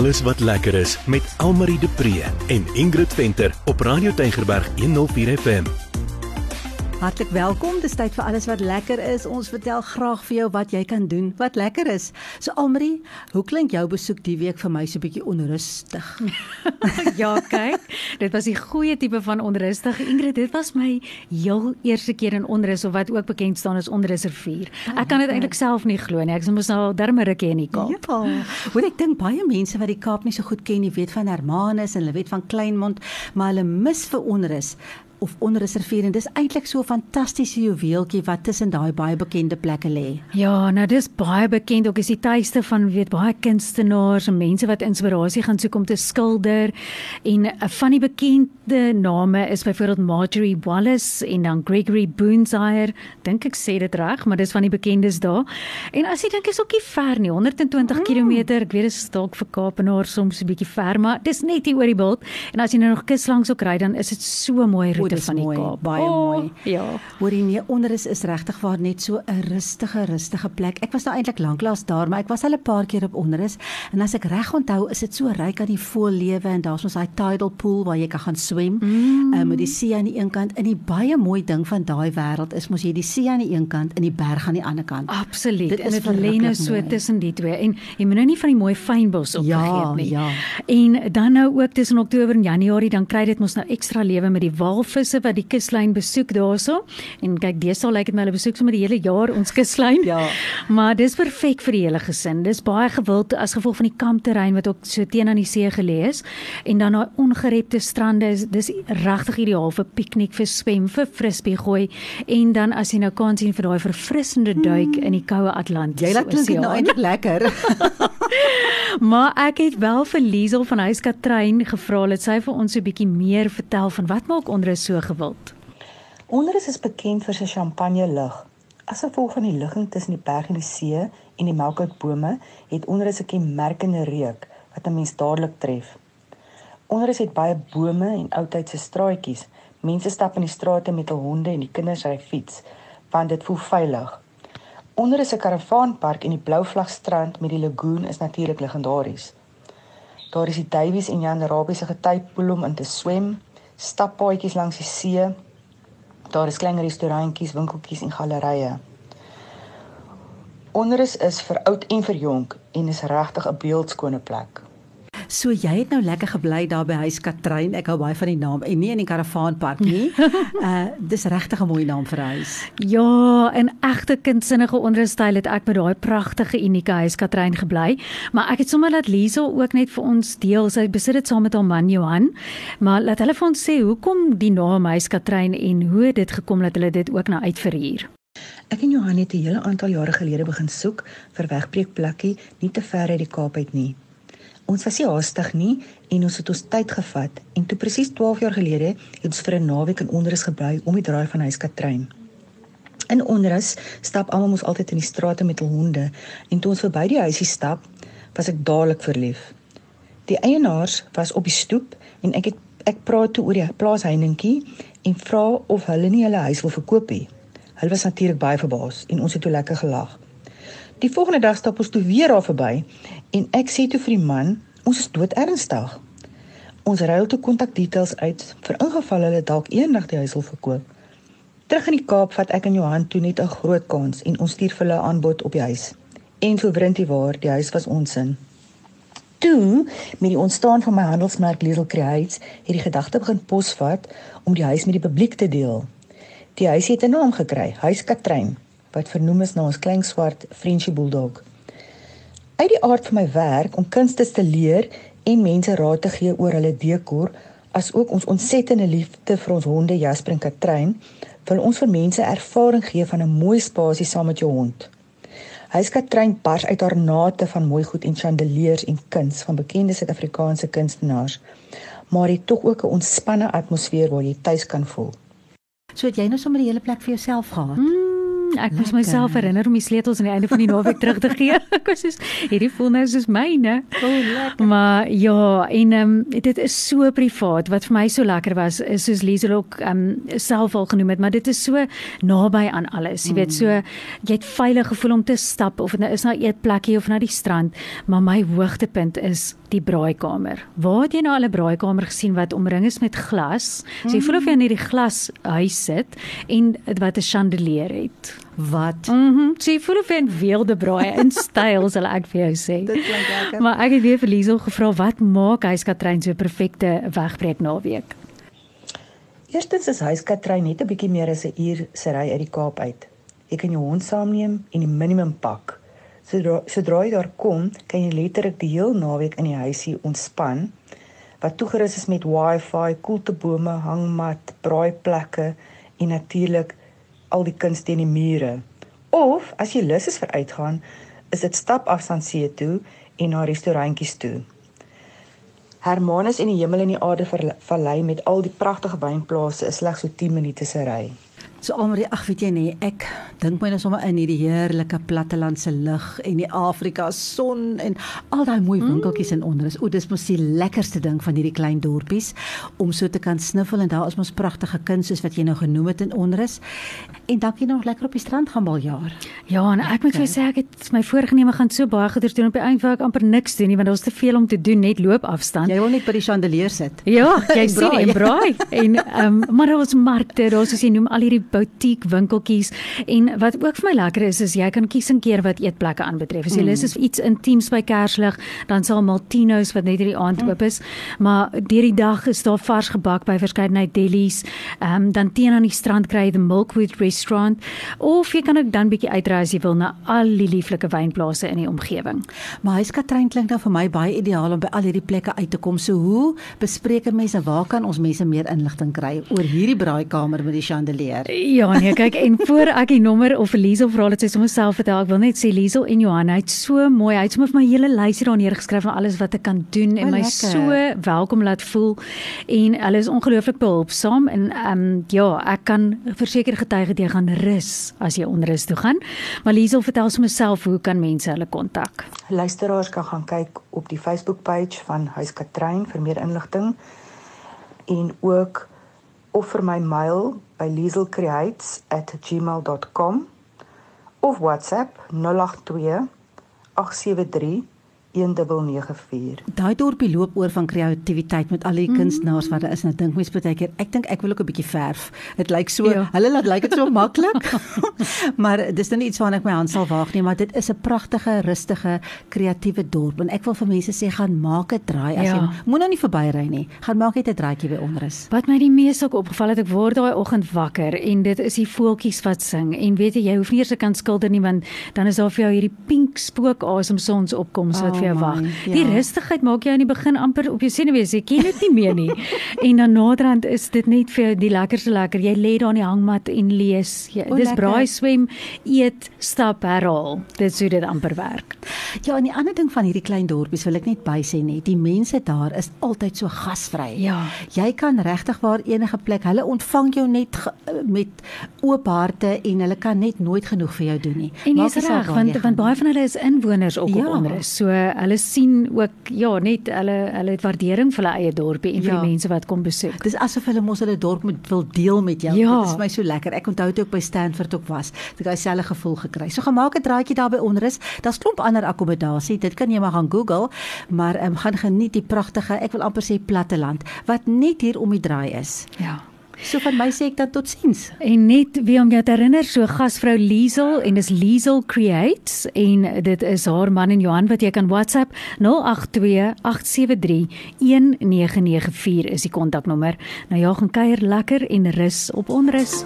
alles wat lekker is met Almarie de Pre en Ingrid Venter op Radio Tygerberg 104 FM. Hartlik welkom. Dis tyd vir alles wat lekker is. Ons vertel graag vir jou wat jy kan doen wat lekker is. So Almarie, hoe klink jou besoek die week vir my so 'n bietjie onrustig? ja, kyk. Dit was die goeie tipe van onrustig. Ingrid, dit was my heel eerste keer in onrus of wat ook bekend staan as onrusrivier. Ek kan dit eintlik self nie glo nie. Ek is mos nou dermerike in die Kaap. Ja. Hoor ek dink baie mense wat die Kaap nie so goed ken nie, weet van Hermanus en hulle weet van Kleinmond, maar hulle mis vir onrus of onreserveer en dis eintlik so 'n fantastiese juweeltjie wat tussen daai baie bekende plekke lê. Ja, nou dis baie bekend. Ook is die tuiste van weet baie kunstenaars en mense wat inspirasie gaan soek om te skilder. En uh, van die bekende name is byvoorbeeld Marjorie Wallace en dan Gregory Boonsire, dink ek sê dit reg, maar dis van die bekendes daar. En as jy dink is ook nie ver nie, 120 mm. km, ek weet dit is dalk vir Kaapenaar soms 'n bietjie ver, maar dis net hier oor die bult. En as jy nou nog kus langs ook ry dan is dit so mooi roete van die mooi, Kaap. Baie oh, mooi. Ja. Hoorie nee, onderus is regtig waar net so 'n rustige, rustige plek. Ek was nou eintlik lanklaas daar, maar ek was al 'n paar keer op onderus en as ek reg onthou, is dit so ryk aan die voellewe en daar's ons daai tidal pool waar jy kan gaan swem. Mm. Uh, met die see aan die een kant en die baie mooi ding van daai wêreld is mos jy die see aan die een kant en die berg aan die ander kant. Absoluut. Dit en dit lê nou so tussen die twee en jy moet nou nie van die mooi fynbos op ja, nie. Ja. En dan nou ook tussen Oktober en Januarie dan kry dit mos nou ekstra lewe met die walvisse wat die kuslyn besoek daarso. En kyk, deesdae lyk dit my hulle besoek sommer die hele jaar ons kuslyn. ja. Maar dis perfek vir die hele gesin. Dis baie gewild as gevolg van die kampterrein wat ook so teen aan die see gelê is. En dan daai ongerepte strande is dis regtig ideaal vir piknik, vir swem, vir frisbee gooi en dan as jy nou kan sien vir daai verfrissende duik mm. in die koue Atlantiese Jy laat klink nou eintlik lekker. maar ek het wel vir Liesel van Huis Katrein gevra dat sy vir ons 'n bietjie meer vertel van wat maak onrus so gewild. Onrus is bekend vir sy champagne lig. As gevolg van die ligging tussen die berg en die see en die melkoutbome, het onrus 'n kenmerkende reuk wat 'n mens dadelik tref. Onrus het baie bome en oudtydse straatjies. Mense stap in die strate met hul honde en die kinders ry fiets want dit voel veilig. Onder is 'n karavaanpark en die Blou Vlag strand met die lagoon is natuurlik legendaries. Daar is die Davies en Jan Rabie se getypool om in te swem, stappaadjies langs die see. Daar is klein restaurantjies, winkeltjies en gallerye. Onderus is vir oud en vir jonk en is regtig 'n beeldskone plek. So jy het nou lekker gebly daar by Huis Katrein. Ek hou baie van die naam. En nie in die karavaanpark nie. uh dis regtig 'n mooi naam vir 'n huis. Ja, in egte kindsinnige onderstyl het ek met daai pragtige unieke Huis Katrein gebly. Maar ek het sommer laat Liesel ook net vir ons deel. Sy besit dit saam met haar man Johan. Maar laat hulle vir ons sê hoekom die naam Huis Katrein en hoe dit gekom dat hulle dit ook nou uitverhuur. Ek en Johan het 'n hele aantal jare gelede begin soek vir wegbreekplekkie nie te ver uit die Kaap uit nie. Ons was nie haastig nie en ons het ons tyd gevat en toe presies 12 jaar gelede het ons vir 'n naweek in Onrus gebly om die draai van huis Katrein. In Onrus stap almal mos altyd in die strate met hul honde en toe ons verby die huisie stap, was ek dadelik verlief. Die eienaars was op die stoep en ek het ek praat toe oor die plaas Heiningkie en vra of hulle nie hulle huis wil verkoop nie. Hulle was natuurlik baie verbaas en ons het toe lekker gelag. Die volgende dag stap ons toe weer daar verby en ek sê toe vir die man, ons is dood ernstig. Ons ruil toe kontakdetails uit vir ingeval hulle dalk eendag die huis wil verkoop. Terug in die Kaap vat ek en Johan toe net 'n groot kans en ons stuur vir hulle 'n aanbod op die huis. En vir Brintie waar, die huis was ons sin. Toe, met die ontstaan van my handelsmerk Little Creates, het die gedagte begin posvat om die huis met die publiek te deel. Die huis het 'n naam gekry, Huis Katrein wat vernoem is na ons klein swart Frenchie bulldog. Uit die aard van my werk om kunste te leer en mense raad te gee oor hulle dekor, as ook ons ontsettende liefde vir ons honde Jasper en Katrein, wil ons vir mense ervaring gee van 'n mooi spasie saam met jou hond. Hy is Katrein bars uit haar nate van mooi goed en chandeliers en kuns van bekende Suid-Afrikaanse kunstenaars, maar dit tog ook 'n ontspanne atmosfeer waar jy tuis kan voel. So het jy nou sommer die hele plek vir jouself gehad? Mm Mm, ek moes myself herinner om die sleutels aan die einde van die naweek terug te gee. Ek was soos hierdie voel nou soos myne. O, oh, lekker. Maar ja, en ehm um, dit is so privaat. Wat vir my so lekker was is soos Liesel ook ehm um, self al genoem het, maar dit is so naby aan alles. Jy weet so jy het veilig gevoel om te stap of dit nou is na 'n eetplekkie of na die strand, maar my hoogtepunt is die braaikamer. Waar het jy nou al 'n braaikamer gesien wat omring is met glas? So jy voel of jy in hierdie glas huis sit en wat 'n chandelier het. Wat? Mhm. Mm so jy voel of jy in weelde braai in styl sal ek vir jou sê. Dit klink lekker. Maar ek het weer vir Liesel gevra wat maak huiskatrein so 'n perfekte wegbreek naweek? Eerstens is huiskatrein net 'n bietjie meer as 'n uur se ry uit die Kaap uit. Jy kan jou hond saamneem en die minimum pak. Sodra sodra jy daar kom, kan jy letterlik die heel naweek in die huisie ontspan wat toegerus is met Wi-Fi, koeltebome, hangmat, braaiplekke en natuurlik al die kuns teen die mure. Of as jy lus is vir uitgaan, is dit stap afstand see toe en na restaurantjies toe. Hermanus en die hemel en die aarde vallei met al die pragtige wynplase is slegs so 10 minute se ry. So almal, ag weet jy nee, ek dink my nou sommer in hierdie heerlike plattelandse lug en die Afrika son en al daai mooi winkeltjies en onder is. O, dis mos die lekkerste ding van hierdie klein dorpies om so te kan sniffel en daar is mos pragtige kuns soos wat jy nou genoem het in onder is. En dankie nog lekker op die strand gaan baljaar. Ja, en ek moet vir jou sê ek het my voorgeneme gaan so baie goeders doen op die einde waar ek amper niks doen nie want daar's te veel om te doen net loop afstand. Jy wil net by die chandelier sit. Ja, jy En sien en braai en ehm um, maar daar's markte, daar's soos jy noem al hierdie boutique winkeltjies en wat ook vir my lekker is is jy kan kies en keer wat eetplekke aanbetref. As jy lus is vir iets intiems by Kerslig, dan sal Maltino's wat net hierdie aand oop is, maar deur die dag is daar vars gebak by verskeidenheid delis. Ehm um, dan teen aan die strand kry jy die Milkwood restaurant of jy kan ook dan bietjie uitry as jy wil na al die lieflike wynplase in die omgewing. Maar huiskatrein klink nou vir my baie ideaal om by al hierdie plekke uit te kom. So hoe bespreek mense waar kan ons mense meer inligting kry oor hierdie braaikamer met die chandelier? Ja, nee, kyk en voor ek die nommer of Liesel vra dat sy sommer self vertel, ek wil net sê Liesel en Johan, hy het so mooi, hy het sommer vir my hele lysie daar neergeskryf van alles wat ek kan doen en O, my lekker. so welkom laat voel en hulle is ongelooflik behulpsaam en ehm um, ja, ek kan verseker getuig dat jy gaan rus as jy onrus toe gaan. Maar Liesel vertel sommer self hoe kan mense hulle kontak? Luisteraars kan gaan kyk op die Facebook-page van Huis Katrein vir meer inligting en ook of vir my mail by lieselcreates@gmail.com of WhatsApp 082 873 1994. Daai dorpie loop oor van kreatiwiteit met al die kunstenaars wat daar is. Nou dink mens baie keer, ek dink ek wil ook 'n bietjie verf. Dit lyk so, Ja. hulle laat lyk dit so maklik. maar dis nou nie iets waarna ek my hand sal waag nie, maar dit is 'n pragtige, rustige, kreatiewe dorp en ek wil vir mense sê gaan maak 'n draai as Ja. jy moenie nou nie verbyry nie. Gaan maak net 'n draaitjie by onrus. Wat my die mees ook opgeval het, ek word daai oggend wakker en dit is die voeltjies wat sing en weet jy, jy hoef nie eers te kan skilder nie want dan is daar vir jou hierdie pink spook asem sonsopkoms wat Oh vir jou wag. ja. Die rustigheid maak jou in die begin amper op jou senuwees, jy ken dit nie meer nie. en dan naderhand is dit net vir jou die lekkerste lekker. Jy lê daar in die hangmat en lees. Jy, O, dis lekker. braai, swem, eet, stap, herhaal. Dit sou dit amper werk. Ja, en die ander ding van hierdie klein dorpies wil ek net bysê net, die mense daar is altyd so gasvry. Ja. Jy kan regtig waar enige plek, hulle ontvang jou net met oop harte en hulle kan net nooit genoeg vir jou doen nie. En saak reg want want baie van hulle is inwoners ook Ja. op onrus. So hulle sien ook ja, net hulle hulle het waardering vir hulle eie dorpie en vir Ja. die mense wat kom besoek. Dis asof hulle mos hulle dorp moet wil deel met jou. Ja. Dit is my so lekker. Ek onthou toe ek by Stanford ook was, het ek daai selfe gevoel gekry. So gemaak 'n draaitjie daar by onrus. Daar's klomp ander akkommodasie. Dit kan jy maar gaan Google, maar ehm um, gaan geniet die pragtige, ek wil amper sê platteland wat net hier om die draai is. Ja. So van my sê ek dan totsiens. En net wie om jou te herinner, so gasvrou Liesel en dis Liesel Creates en dit is haar man en Johan wat jy kan WhatsApp 082 873 1994 is die kontaknommer. Nou ja, gaan kuier lekker en rus op onrus.